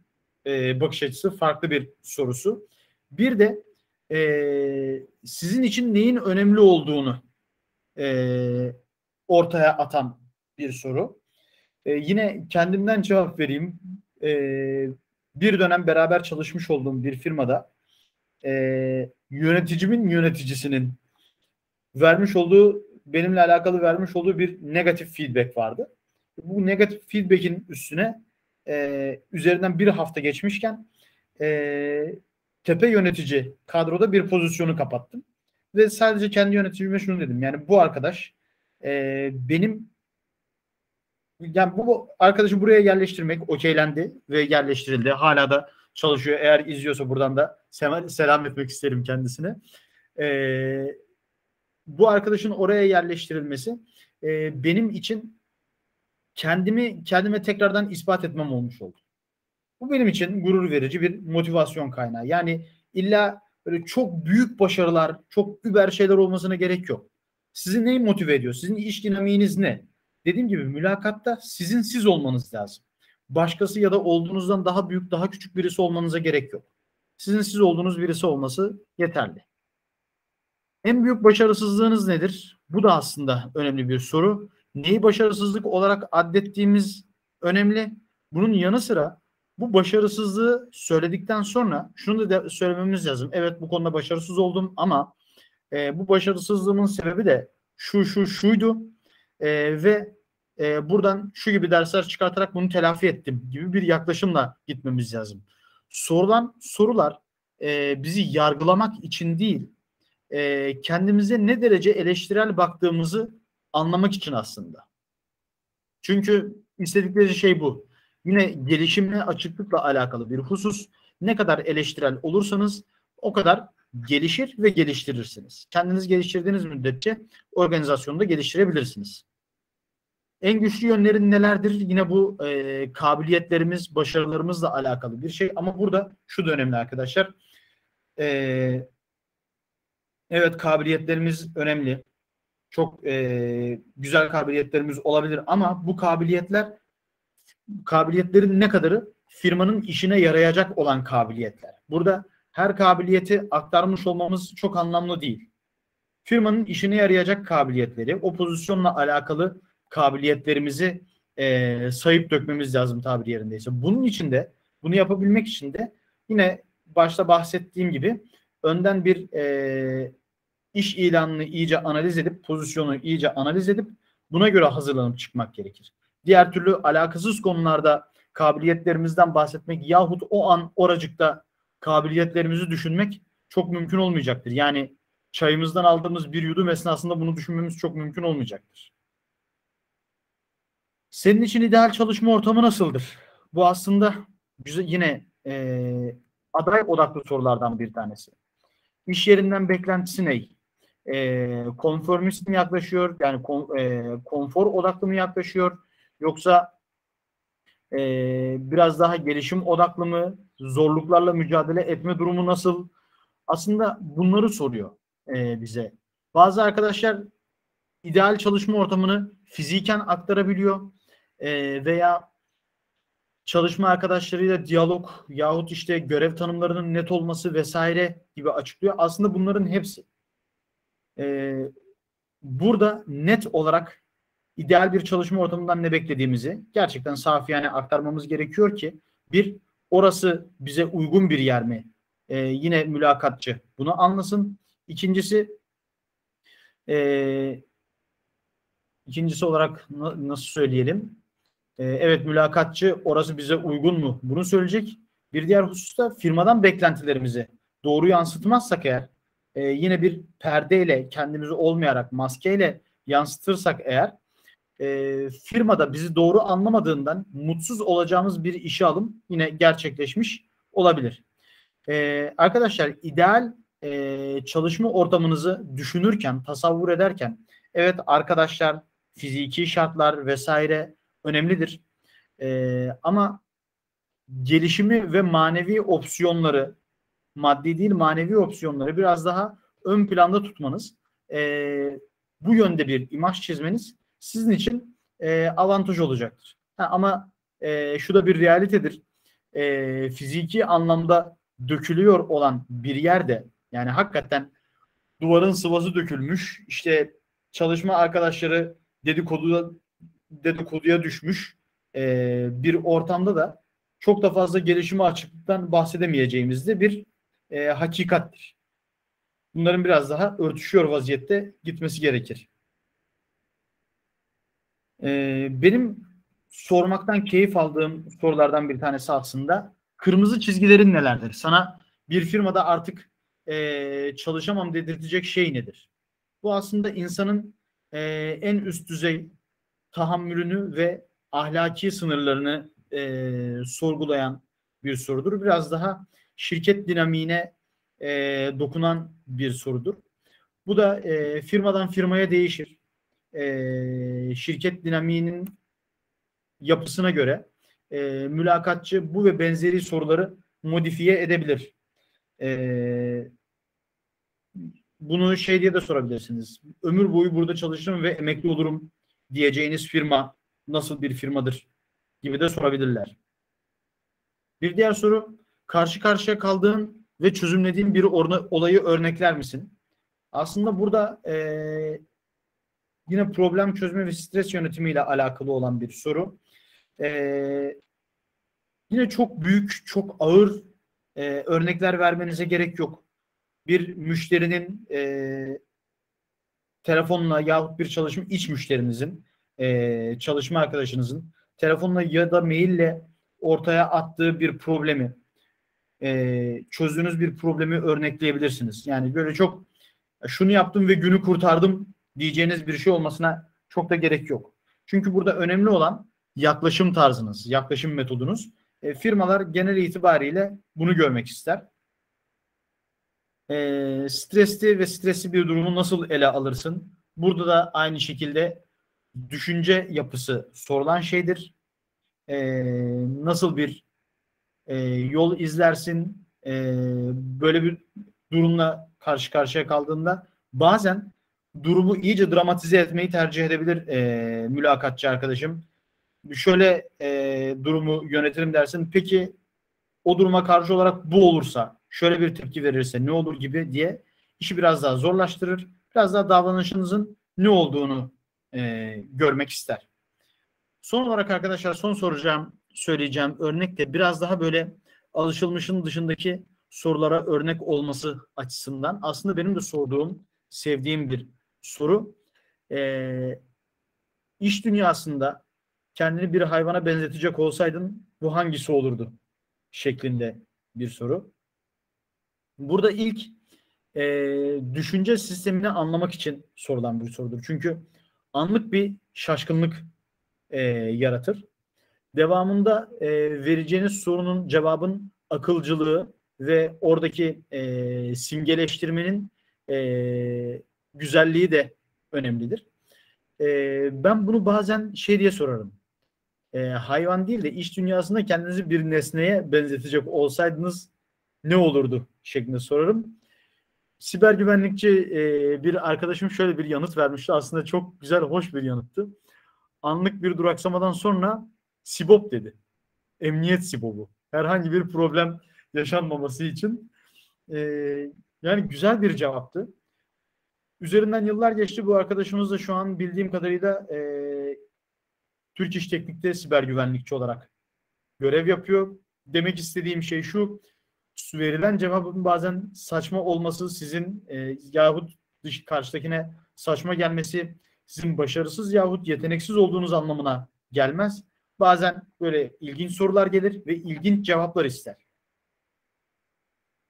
S2: e, bakış açısı, farklı bir sorusu. Bir de e, sizin için neyin önemli olduğunu e, ortaya atan bir soru. E, yine kendimden cevap vereyim. E, bir dönem beraber çalışmış olduğum bir firmada e, yöneticimin yöneticisinin vermiş olduğu benimle alakalı vermiş olduğu bir negatif feedback vardı. Bu negatif feedback'in üstüne e, üzerinden bir hafta geçmişken e, tepe yönetici kadroda bir pozisyonu kapattım. Ve sadece kendi yöneticime şunu dedim. Yani bu arkadaş e, benim yani bu arkadaşı buraya yerleştirmek okeylendi ve yerleştirildi. Hala da çalışıyor. Eğer izliyorsa buradan da selam etmek isterim kendisine. E, bu arkadaşın oraya yerleştirilmesi e, benim için kendimi kendime tekrardan ispat etmem olmuş oldu. Bu benim için gurur verici bir motivasyon kaynağı. Yani illa böyle çok büyük başarılar, çok über şeyler olmasına gerek yok. Sizi neyi motive ediyor? Sizin iş dinamiğiniz ne? Dediğim gibi mülakatta sizin siz olmanız lazım. Başkası ya da olduğunuzdan daha büyük, daha küçük birisi olmanıza gerek yok. Sizin siz olduğunuz birisi olması yeterli. En büyük başarısızlığınız nedir? Bu da aslında önemli bir soru. Neyi başarısızlık olarak addettiğimiz önemli. Bunun yanı sıra bu başarısızlığı söyledikten sonra şunu da söylememiz lazım. Evet bu konuda başarısız oldum ama e, bu başarısızlığımın sebebi de şu şu şuydu e, ve e, buradan şu gibi dersler çıkartarak bunu telafi ettim gibi bir yaklaşımla gitmemiz lazım. Sorulan sorular e, bizi yargılamak için değil, e, kendimize ne derece eleştirel baktığımızı anlamak için aslında. Çünkü istedikleri şey bu. Yine gelişimle açıklıkla alakalı bir husus. Ne kadar eleştirel olursanız o kadar gelişir ve geliştirirsiniz. Kendiniz geliştirdiğiniz müddetçe organizasyonu da geliştirebilirsiniz. En güçlü yönlerin nelerdir? Yine bu e, kabiliyetlerimiz, başarılarımızla alakalı bir şey. Ama burada şu da önemli arkadaşlar. E, evet kabiliyetlerimiz önemli. Çok e, güzel kabiliyetlerimiz olabilir ama bu kabiliyetler kabiliyetlerin ne kadarı firmanın işine yarayacak olan kabiliyetler. Burada her kabiliyeti aktarmış olmamız çok anlamlı değil. Firmanın işine yarayacak kabiliyetleri, o pozisyonla alakalı kabiliyetlerimizi e, sayıp dökmemiz lazım tabiri yerindeyse. Bunun için de, bunu yapabilmek için de yine başta bahsettiğim gibi önden bir e, iş ilanını iyice analiz edip, pozisyonu iyice analiz edip buna göre hazırlanıp çıkmak gerekir. Diğer türlü alakasız konularda kabiliyetlerimizden bahsetmek yahut o an oracıkta kabiliyetlerimizi düşünmek çok mümkün olmayacaktır. Yani çayımızdan aldığımız bir yudum esnasında bunu düşünmemiz çok mümkün olmayacaktır. Senin için ideal çalışma ortamı nasıldır? Bu aslında güzel, yine e, aday odaklı sorulardan bir tanesi. İş yerinden beklentisi ne? E, konformist mi yaklaşıyor? Yani kon, e, konfor odaklı mı yaklaşıyor? Yoksa e, biraz daha gelişim odaklı mı? Zorluklarla mücadele etme durumu nasıl? Aslında bunları soruyor e, bize. Bazı arkadaşlar ideal çalışma ortamını fiziken aktarabiliyor e, veya çalışma arkadaşlarıyla diyalog yahut işte görev tanımlarının net olması vesaire gibi açıklıyor. Aslında bunların hepsi e, burada net olarak ideal bir çalışma ortamından ne beklediğimizi gerçekten safiyane aktarmamız gerekiyor ki bir orası bize uygun bir yer mi? E, yine mülakatçı bunu anlasın. İkincisi e, ikincisi olarak nasıl söyleyelim? E, evet mülakatçı orası bize uygun mu? Bunu söyleyecek. Bir diğer hususta firmadan beklentilerimizi doğru yansıtmazsak eğer e, yine bir perdeyle kendimizi olmayarak maskeyle yansıtırsak eğer e, firmada bizi doğru anlamadığından mutsuz olacağımız bir işe alım yine gerçekleşmiş olabilir. E, arkadaşlar ideal e, çalışma ortamınızı düşünürken, tasavvur ederken evet arkadaşlar, fiziki şartlar vesaire önemlidir. E, ama gelişimi ve manevi opsiyonları, maddi değil manevi opsiyonları biraz daha ön planda tutmanız, e, bu yönde bir imaj çizmeniz sizin için e, avantaj olacaktır. Ha, ama e, şu da bir realitedir. E, fiziki anlamda dökülüyor olan bir yerde yani hakikaten duvarın sıvası dökülmüş. İşte çalışma arkadaşları dedikoduya, dedikoduya düşmüş e, bir ortamda da çok da fazla gelişime açıklıktan bahsedemeyeceğimiz de bir e, hakikattir. Bunların biraz daha örtüşüyor vaziyette gitmesi gerekir. E, benim sormaktan keyif aldığım sorulardan bir tanesi aslında kırmızı çizgilerin nelerdir? Sana bir firmada artık e, çalışamam dedirtecek şey nedir? Bu aslında insanın e, en üst düzey tahammülünü ve ahlaki sınırlarını e, sorgulayan bir sorudur. Biraz daha şirket dinamiğine e, dokunan bir sorudur. Bu da e, firmadan firmaya değişir. E, şirket dinamiğinin yapısına göre e, mülakatçı bu ve benzeri soruları modifiye edebilir. E, bunu şey diye de sorabilirsiniz. Ömür boyu burada çalışırım ve emekli olurum diyeceğiniz firma nasıl bir firmadır gibi de sorabilirler. Bir diğer soru karşı karşıya kaldığın ve çözümlediğin bir olayı örnekler misin? Aslında burada e, yine problem çözme ve stres yönetimiyle alakalı olan bir soru. E, yine çok büyük, çok ağır e, örnekler vermenize gerek yok. Bir müşterinin e, telefonla yahut bir çalışma iç müşterinizin, e, çalışma arkadaşınızın telefonla ya da maille ortaya attığı bir problemi e, çözdüğünüz bir problemi örnekleyebilirsiniz. Yani böyle çok şunu yaptım ve günü kurtardım diyeceğiniz bir şey olmasına çok da gerek yok. Çünkü burada önemli olan yaklaşım tarzınız, yaklaşım metodunuz. E, firmalar genel itibariyle bunu görmek ister. E, stresli ve stresli bir durumu nasıl ele alırsın? Burada da aynı şekilde düşünce yapısı sorulan şeydir. E, nasıl bir e, yol izlersin? E, böyle bir durumla karşı karşıya kaldığında bazen durumu iyice dramatize etmeyi tercih edebilir e, mülakatçı arkadaşım şöyle e, durumu yönetirim dersin. Peki o duruma karşı olarak bu olursa, şöyle bir tepki verirse ne olur gibi diye işi biraz daha zorlaştırır. Biraz daha davranışınızın ne olduğunu e, görmek ister. Son olarak arkadaşlar son soracağım, söyleyeceğim örnek de biraz daha böyle alışılmışın dışındaki sorulara örnek olması açısından aslında benim de sorduğum, sevdiğim bir soru. E, iş dünyasında kendini bir hayvana benzetecek olsaydın bu hangisi olurdu? Şeklinde bir soru. Burada ilk e, düşünce sistemini anlamak için sorulan bir sorudur. Çünkü anlık bir şaşkınlık e, yaratır. Devamında e, vereceğiniz sorunun cevabın akılcılığı ve oradaki e, simgeleştirmenin e, güzelliği de önemlidir. E, ben bunu bazen şey diye sorarım. E, hayvan değil de iş dünyasında kendinizi bir nesneye benzetecek olsaydınız ne olurdu şeklinde sorarım. Siber güvenlikçi e, bir arkadaşım şöyle bir yanıt vermişti. Aslında çok güzel, hoş bir yanıttı. Anlık bir duraksamadan sonra Sibop dedi. Emniyet Sibobu. Herhangi bir problem yaşanmaması için. E, yani güzel bir cevaptı. Üzerinden yıllar geçti. Bu arkadaşımız da şu an bildiğim kadarıyla e, Türk İş Teknik'te siber güvenlikçi olarak görev yapıyor. Demek istediğim şey şu. Verilen cevabın bazen saçma olması sizin e, yahut dış karşıdakine saçma gelmesi sizin başarısız yahut yeteneksiz olduğunuz anlamına gelmez. Bazen böyle ilginç sorular gelir ve ilginç cevaplar ister.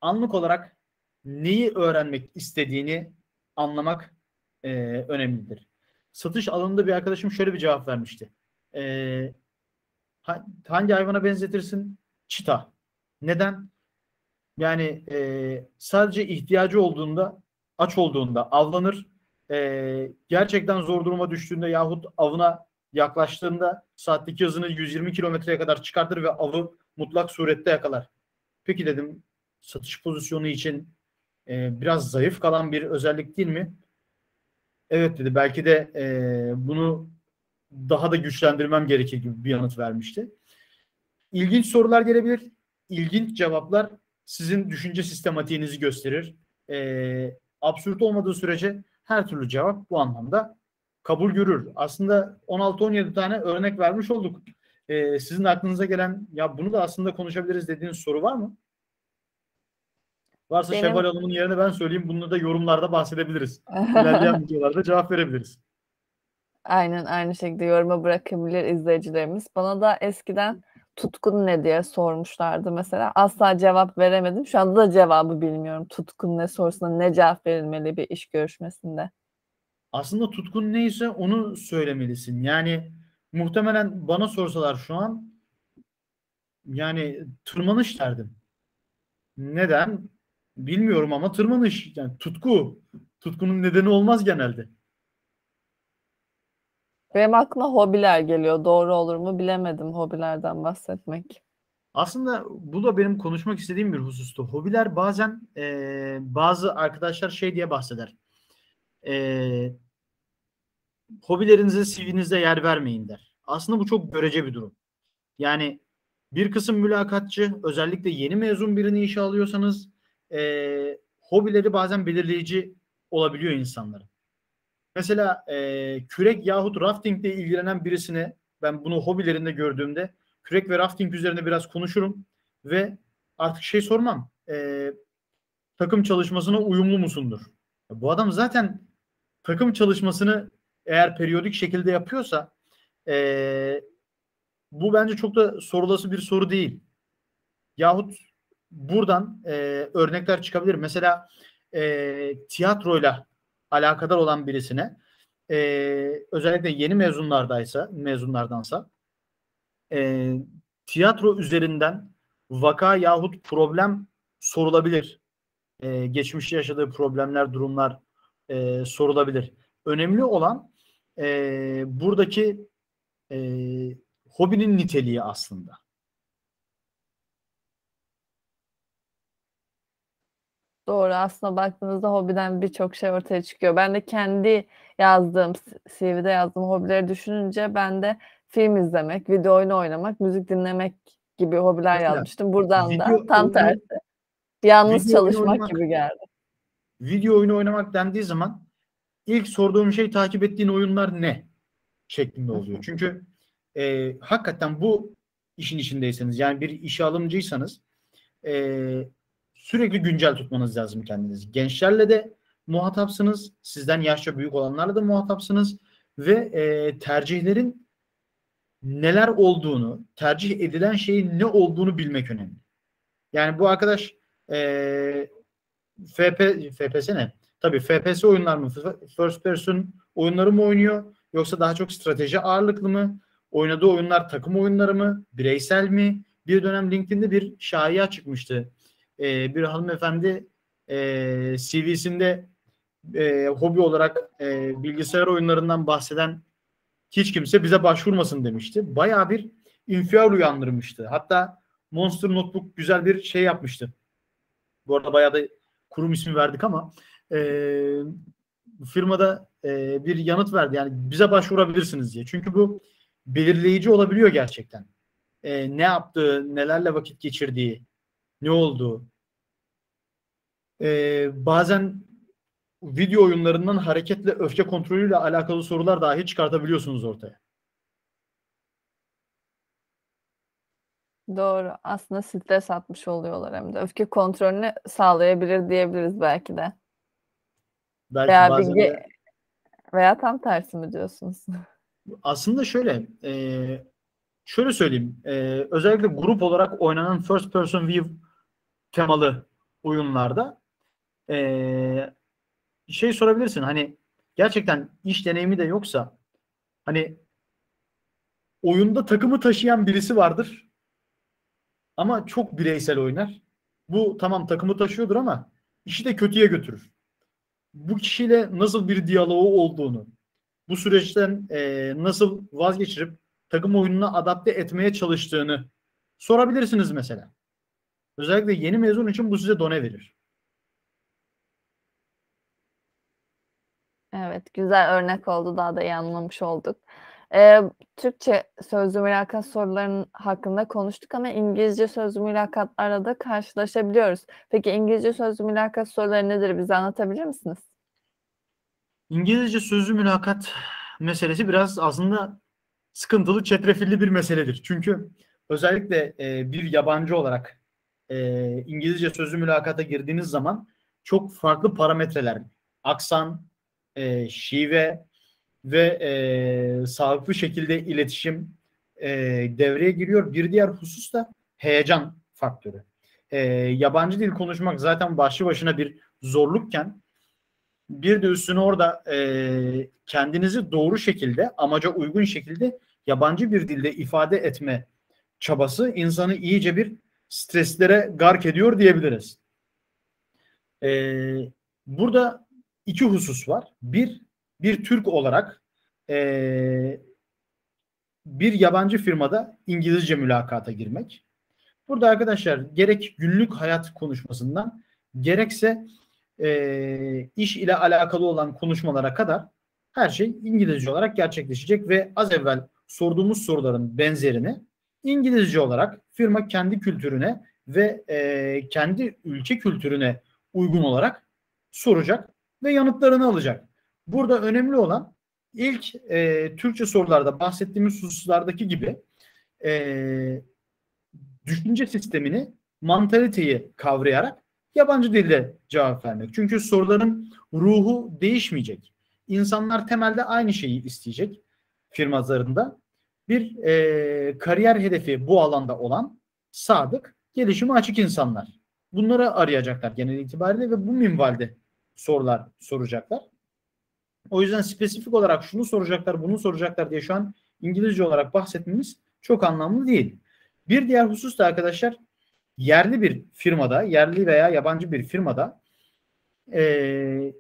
S2: Anlık olarak neyi öğrenmek istediğini anlamak e, önemlidir. Satış alanında bir arkadaşım şöyle bir cevap vermişti. E, hangi hayvana benzetirsin? Çita. Neden? Yani e, sadece ihtiyacı olduğunda, aç olduğunda avlanır. E, gerçekten zor duruma düştüğünde yahut avına yaklaştığında saatteki hızını 120 kilometreye kadar çıkartır ve avı mutlak surette yakalar. Peki dedim satış pozisyonu için e, biraz zayıf kalan bir özellik değil mi? Evet dedi. Belki de e, bunu daha da güçlendirmem gerekir gibi bir yanıt vermişti. İlginç sorular gelebilir. İlginç cevaplar sizin düşünce sistematiğinizi gösterir. E, absürt olmadığı sürece her türlü cevap bu anlamda kabul görür. Aslında 16-17 tane örnek vermiş olduk. E, sizin aklınıza gelen ya bunu da aslında konuşabiliriz dediğiniz soru var mı? Varsa Benim... Şevval Hanım'ın yerine ben söyleyeyim. Bunu da yorumlarda bahsedebiliriz. İlerleyen *laughs* videolarda cevap verebiliriz.
S1: Aynen aynı şekilde yoruma bırakabilir izleyicilerimiz. Bana da eskiden tutkun ne diye sormuşlardı mesela. Asla cevap veremedim. Şu anda da cevabı bilmiyorum. Tutkun ne sorusuna ne cevap verilmeli bir iş görüşmesinde.
S2: Aslında tutkun neyse onu söylemelisin. Yani muhtemelen bana sorsalar şu an yani tırmanış derdim. Neden? Bilmiyorum ama tırmanış. Yani tutku. Tutkunun nedeni olmaz genelde.
S1: Benim aklıma hobiler geliyor. Doğru olur mu bilemedim hobilerden bahsetmek.
S2: Aslında bu da benim konuşmak istediğim bir husustu. Hobiler bazen e, bazı arkadaşlar şey diye bahseder. E, hobilerinize CV'nizde yer vermeyin der. Aslında bu çok görece bir durum. Yani bir kısım mülakatçı özellikle yeni mezun birini işe alıyorsanız e, hobileri bazen belirleyici olabiliyor insanların. Mesela e, kürek yahut rafting ile ilgilenen birisine ben bunu hobilerinde gördüğümde kürek ve rafting üzerine biraz konuşurum ve artık şey sormam. E, takım çalışmasına uyumlu musundur? Bu adam zaten takım çalışmasını eğer periyodik şekilde yapıyorsa e, bu bence çok da sorulası bir soru değil. Yahut buradan e, örnekler çıkabilir. Mesela e, tiyatroyla alakadar olan birisine e, özellikle yeni mezunlardaysa mezunlardansa e, tiyatro üzerinden vaka yahut problem sorulabilir. E, geçmişte yaşadığı problemler, durumlar e, sorulabilir. Önemli olan e, buradaki e, hobinin niteliği aslında.
S1: Doğru. Aslında baktığınızda hobiden birçok şey ortaya çıkıyor. Ben de kendi yazdığım, CV'de yazdığım hobileri düşününce ben de film izlemek, video oyunu oynamak, müzik dinlemek gibi hobiler Mesela, yazmıştım. Buradan da tam oyunu, tersi. Yalnız çalışmak oynamak, gibi geldi.
S2: Video oyunu oynamak dendiği zaman ilk sorduğum şey takip ettiğin oyunlar ne? şeklinde oluyor. Çünkü e, hakikaten bu işin içindeyseniz yani bir işe alımcıysanız e, sürekli güncel tutmanız lazım kendinizi. Gençlerle de muhatapsınız. Sizden yaşça büyük olanlarla da muhatapsınız. Ve e, tercihlerin neler olduğunu, tercih edilen şeyin ne olduğunu bilmek önemli. Yani bu arkadaş e, FP, FPS ne? Tabii FPS oyunlar mı? First person oyunları mı oynuyor? Yoksa daha çok strateji ağırlıklı mı? Oynadığı oyunlar takım oyunları mı? Bireysel mi? Bir dönem LinkedIn'de bir şaya çıkmıştı. Ee, bir hanımefendi e, CV'sinde e, hobi olarak e, bilgisayar oyunlarından bahseden hiç kimse bize başvurmasın demişti. Baya bir infial uyandırmıştı. Hatta Monster Notebook güzel bir şey yapmıştı. Bu arada bayağı da kurum ismi verdik ama e, firmada e, bir yanıt verdi. Yani bize başvurabilirsiniz diye. Çünkü bu belirleyici olabiliyor gerçekten. E, ne yaptığı, nelerle vakit geçirdiği, ne olduğu. E, bazen video oyunlarından hareketle öfke kontrolüyle alakalı sorular dahi çıkartabiliyorsunuz ortaya.
S1: Doğru. Aslında stres atmış oluyorlar hem de. Öfke kontrolünü sağlayabilir diyebiliriz belki de.
S2: Belki
S1: Veya
S2: bazen
S1: bilgi
S2: de-
S1: veya tam tersi mi diyorsunuz? *laughs*
S2: aslında şöyle e, şöyle söyleyeyim. E, özellikle grup olarak oynanan first person view temalı oyunlarda e, şey sorabilirsin. Hani gerçekten iş deneyimi de yoksa hani oyunda takımı taşıyan birisi vardır ama çok bireysel oynar. Bu tamam takımı taşıyordur ama işi de kötüye götürür. Bu kişiyle nasıl bir diyaloğu olduğunu, bu süreçten e, nasıl vazgeçirip takım oyununa adapte etmeye çalıştığını sorabilirsiniz mesela. Özellikle yeni mezun için bu size done verir.
S1: Evet, güzel örnek oldu. Daha da iyi anlamış olduk. Ee, Türkçe sözlü mülakat sorularının hakkında konuştuk ama İngilizce sözlü mülakatlarla da karşılaşabiliyoruz. Peki İngilizce sözlü mülakat soruları nedir? Bize anlatabilir misiniz?
S2: İngilizce sözlü mülakat meselesi biraz aslında sıkıntılı, çetrefilli bir meseledir. Çünkü özellikle e, bir yabancı olarak e, İngilizce sözlü mülakata girdiğiniz zaman çok farklı parametreler, aksan, e, şive ve e, sağlıklı şekilde iletişim e, devreye giriyor. Bir diğer husus da heyecan faktörü. E, yabancı dil konuşmak zaten başlı başına bir zorlukken bir de üstüne orada e, kendinizi doğru şekilde, amaca uygun şekilde yabancı bir dilde ifade etme çabası insanı iyice bir streslere gark ediyor diyebiliriz. E, burada iki husus var. Bir, bir Türk olarak e, bir yabancı firmada İngilizce mülakata girmek. Burada arkadaşlar gerek günlük hayat konuşmasından gerekse e, iş ile alakalı olan konuşmalara kadar her şey İngilizce olarak gerçekleşecek ve az evvel sorduğumuz soruların benzerini İngilizce olarak firma kendi kültürüne ve e, kendi ülke kültürüne uygun olarak soracak ve yanıtlarını alacak. Burada önemli olan ilk e, Türkçe sorularda bahsettiğimiz hususlardaki gibi e, düşünce sistemini, mantaliteyi kavrayarak yabancı dilde cevap vermek. Çünkü soruların ruhu değişmeyecek. İnsanlar temelde aynı şeyi isteyecek firmalarında. Bir e, kariyer hedefi bu alanda olan sadık, gelişime açık insanlar. Bunları arayacaklar genel itibariyle ve bu minvalde sorular soracaklar. O yüzden spesifik olarak şunu soracaklar, bunu soracaklar diye şu an İngilizce olarak bahsetmemiz çok anlamlı değil. Bir diğer husus da arkadaşlar yerli bir firmada, yerli veya yabancı bir firmada e,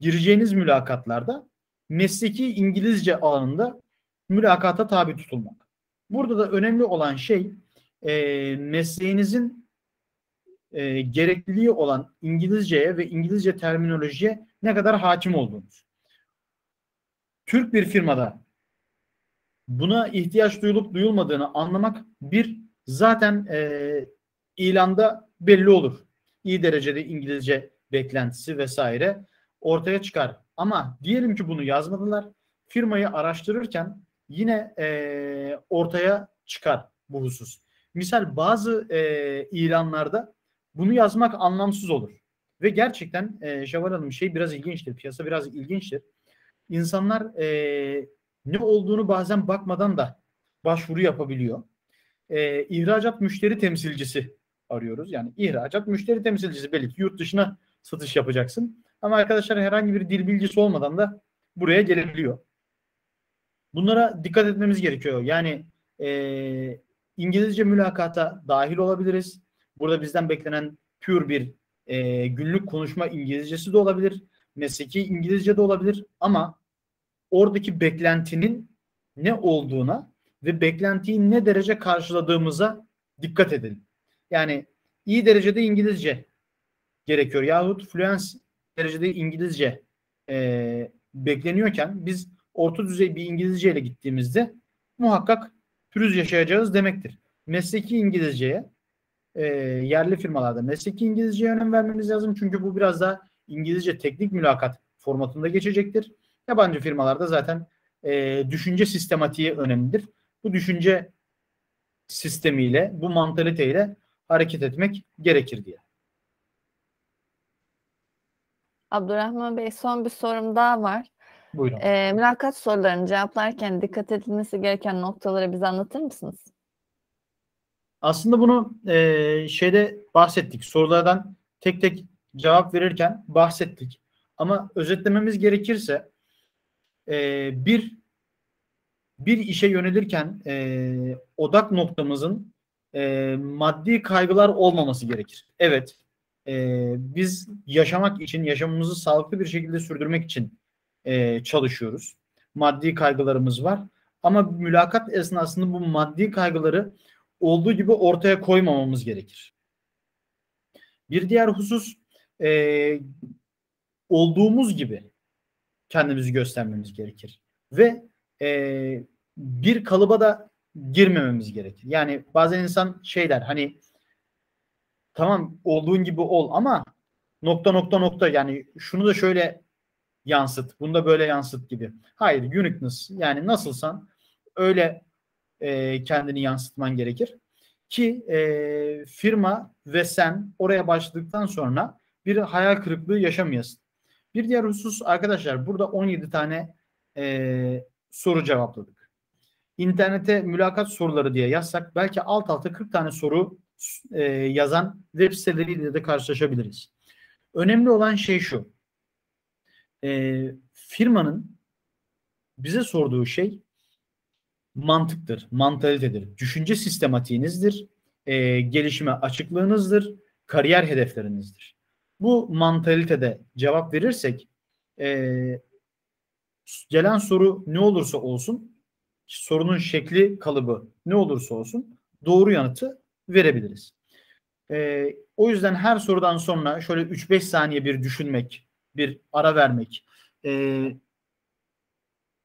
S2: gireceğiniz mülakatlarda mesleki İngilizce alanında mülakata tabi tutulmak. Burada da önemli olan şey e, mesleğinizin e, gerekliliği olan İngilizceye ve İngilizce terminolojiye ne kadar hakim olduğunuz. Türk bir firmada buna ihtiyaç duyulup duyulmadığını anlamak bir zaten e, ilanda belli olur. İyi derecede İngilizce beklentisi vesaire ortaya çıkar. Ama diyelim ki bunu yazmadılar. Firmayı araştırırken yine e, ortaya çıkar bu husus. Misal bazı e, ilanlarda bunu yazmak anlamsız olur. Ve gerçekten e, Şevval Hanım şey biraz ilginçtir. Piyasa biraz ilginçtir. İnsanlar e, ne olduğunu bazen bakmadan da başvuru yapabiliyor. E, ihracat müşteri temsilcisi arıyoruz. Yani ihracat müşteri temsilcisi belli ki yurt dışına satış yapacaksın. Ama arkadaşlar herhangi bir dil bilgisi olmadan da buraya gelebiliyor. Bunlara dikkat etmemiz gerekiyor. Yani e, İngilizce mülakata dahil olabiliriz. Burada bizden beklenen pure bir e, günlük konuşma İngilizcesi de olabilir. Mesleki İngilizce de olabilir. Ama oradaki beklentinin ne olduğuna ve beklentiyi ne derece karşıladığımıza dikkat edelim. Yani iyi derecede İngilizce gerekiyor yahut fluence derecede İngilizce e, bekleniyorken biz orta düzey bir İngilizce ile gittiğimizde muhakkak pürüz yaşayacağız demektir. Mesleki İngilizceye e, yerli firmalarda mesleki İngilizceye önem vermemiz lazım. Çünkü bu biraz daha İngilizce teknik mülakat formatında geçecektir. Yabancı firmalarda zaten e, düşünce sistematiği önemlidir. Bu düşünce sistemiyle, bu mantaliteyle hareket etmek gerekir diye.
S1: Abdurrahman Bey son bir sorum daha var.
S2: Buyurun.
S1: E, mülakat sorularını cevaplarken dikkat edilmesi gereken noktaları bize anlatır mısınız?
S2: Aslında bunu e, şeyde bahsettik. Sorulardan tek tek cevap verirken bahsettik. Ama özetlememiz gerekirse e, bir bir işe yönelirken e, odak noktamızın e, maddi kaygılar olmaması gerekir. Evet, e, biz yaşamak için, yaşamımızı sağlıklı bir şekilde sürdürmek için e, çalışıyoruz. Maddi kaygılarımız var. Ama mülakat esnasında bu maddi kaygıları olduğu gibi ortaya koymamamız gerekir. Bir diğer husus e, olduğumuz gibi kendimizi göstermemiz gerekir. Ve e, bir kalıba da girmememiz gerekir. Yani bazen insan şey der hani tamam olduğun gibi ol ama nokta nokta nokta yani şunu da şöyle yansıt, bunu böyle yansıt gibi. Hayır, uniqueness yani nasılsan öyle e, kendini yansıtman gerekir. Ki e, firma ve sen oraya başladıktan sonra bir hayal kırıklığı yaşamayasın. Bir diğer husus arkadaşlar burada 17 tane e, soru cevapladık. İnternete mülakat soruları diye yazsak belki alt alta 40 tane soru e, yazan web siteleriyle de karşılaşabiliriz. Önemli olan şey şu. E, firmanın bize sorduğu şey mantıktır, mantalitedir, düşünce sistematiğinizdir, e, gelişime açıklığınızdır, kariyer hedeflerinizdir. Bu mantalitede cevap verirsek e, gelen soru ne olursa olsun sorunun şekli kalıbı ne olursa olsun doğru yanıtı verebiliriz. E, o yüzden her sorudan sonra şöyle 3-5 saniye bir düşünmek, bir ara vermek, e,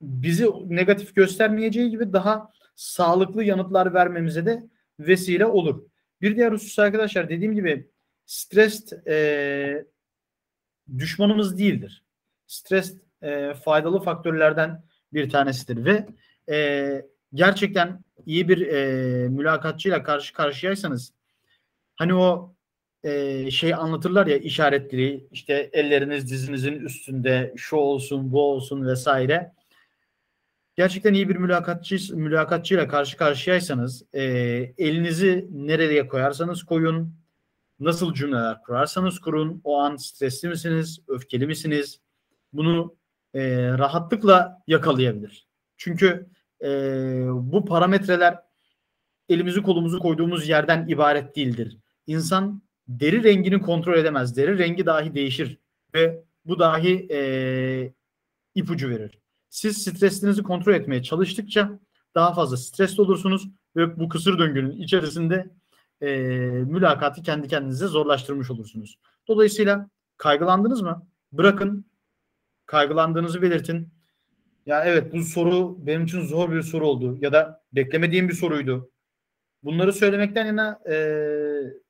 S2: bizi negatif göstermeyeceği gibi daha sağlıklı yanıtlar vermemize de vesile olur. Bir diğer husus arkadaşlar dediğim gibi stres e, düşmanımız değildir. Stres e, faydalı faktörlerden bir tanesidir ve e, gerçekten iyi bir e, mülakatçıyla karşı karşıyaysanız hani o e, şey anlatırlar ya işaretleri işte elleriniz dizinizin üstünde şu olsun bu olsun vesaire gerçekten iyi bir mülakatçı mülakatçıyla karşı karşıyaysanız e, elinizi nereye koyarsanız koyun, nasıl cümleler kurarsanız kurun, o an stresli misiniz, öfkeli misiniz, bunu e, rahatlıkla yakalayabilir. Çünkü e, bu parametreler elimizi kolumuzu koyduğumuz yerden ibaret değildir. İnsan deri rengini kontrol edemez. Deri rengi dahi değişir ve bu dahi e, ipucu verir. Siz stresinizi kontrol etmeye çalıştıkça daha fazla stresli olursunuz ve bu kısır döngünün içerisinde e, mülakatı kendi kendinize zorlaştırmış olursunuz. Dolayısıyla kaygılandınız mı? Bırakın kaygılandığınızı belirtin. Ya evet bu soru benim için zor bir soru oldu ya da beklemediğim bir soruydu. Bunları söylemekten yana e,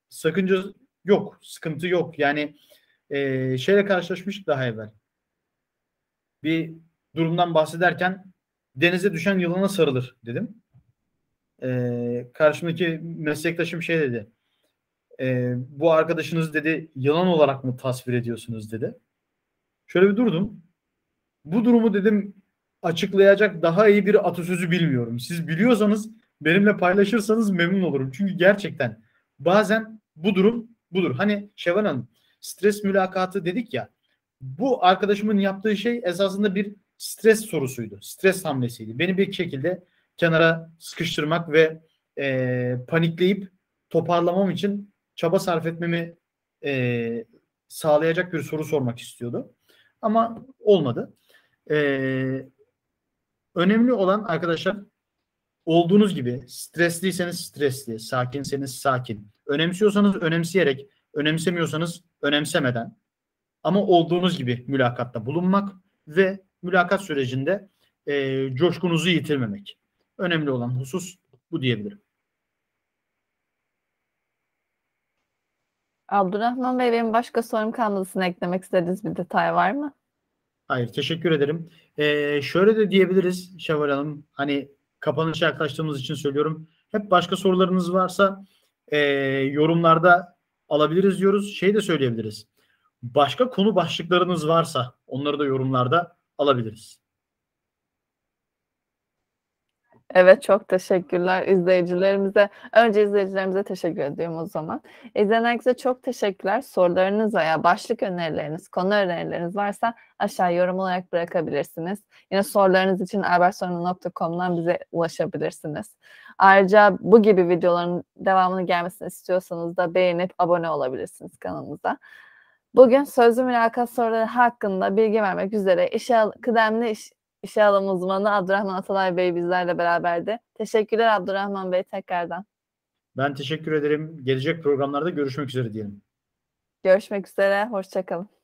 S2: sakınca yok, sıkıntı yok. Yani e, şeyle karşılaşmıştık daha evvel. Bir durumdan bahsederken denize düşen yılana sarılır dedim. Ee, karşımdaki meslektaşım şey dedi. E, bu arkadaşınız dedi yılan olarak mı tasvir ediyorsunuz dedi. Şöyle bir durdum. Bu durumu dedim açıklayacak daha iyi bir atasözü bilmiyorum. Siz biliyorsanız benimle paylaşırsanız memnun olurum. Çünkü gerçekten bazen bu durum budur. Hani Şevval Hanım stres mülakatı dedik ya bu arkadaşımın yaptığı şey esasında bir stres sorusuydu. Stres hamlesiydi. Beni bir şekilde kenara sıkıştırmak ve e, panikleyip toparlamam için çaba sarf etmemi e, sağlayacak bir soru sormak istiyordu. Ama olmadı. E, önemli olan arkadaşlar olduğunuz gibi stresliyseniz stresli, sakinseniz sakin. Önemsiyorsanız önemseyerek, önemsemiyorsanız önemsemeden ama olduğunuz gibi mülakatta bulunmak ve mülakat sürecinde e, coşkunuzu yitirmemek. Önemli olan husus bu diyebilirim.
S1: Abdurrahman Bey benim başka sorum kalmadı. Sizin eklemek istediğiniz bir detay var mı?
S2: Hayır teşekkür ederim. Ee, şöyle de diyebiliriz Şevval Hanım. Hani kapanışa yaklaştığımız için söylüyorum. Hep başka sorularınız varsa e, yorumlarda alabiliriz diyoruz. Şey de söyleyebiliriz. Başka konu başlıklarınız varsa onları da yorumlarda alabiliriz.
S1: Evet çok teşekkürler izleyicilerimize. Önce izleyicilerimize teşekkür ediyorum o zaman. İzleyen herkese çok teşekkürler. Sorularınız veya başlık önerileriniz, konu önerileriniz varsa aşağı yorum olarak bırakabilirsiniz. Yine sorularınız için albertsorun.com'dan bize ulaşabilirsiniz. Ayrıca bu gibi videoların devamını gelmesini istiyorsanız da beğenip abone olabilirsiniz kanalımıza. Bugün sözlü mülakat soruları hakkında bilgi vermek üzere işe kıdemli iş, işe alım uzmanı Abdurrahman Atalay Bey bizlerle beraberdi. Teşekkürler Abdurrahman Bey tekrardan.
S2: Ben teşekkür ederim. Gelecek programlarda görüşmek üzere diyelim.
S1: Görüşmek üzere, hoşçakalın.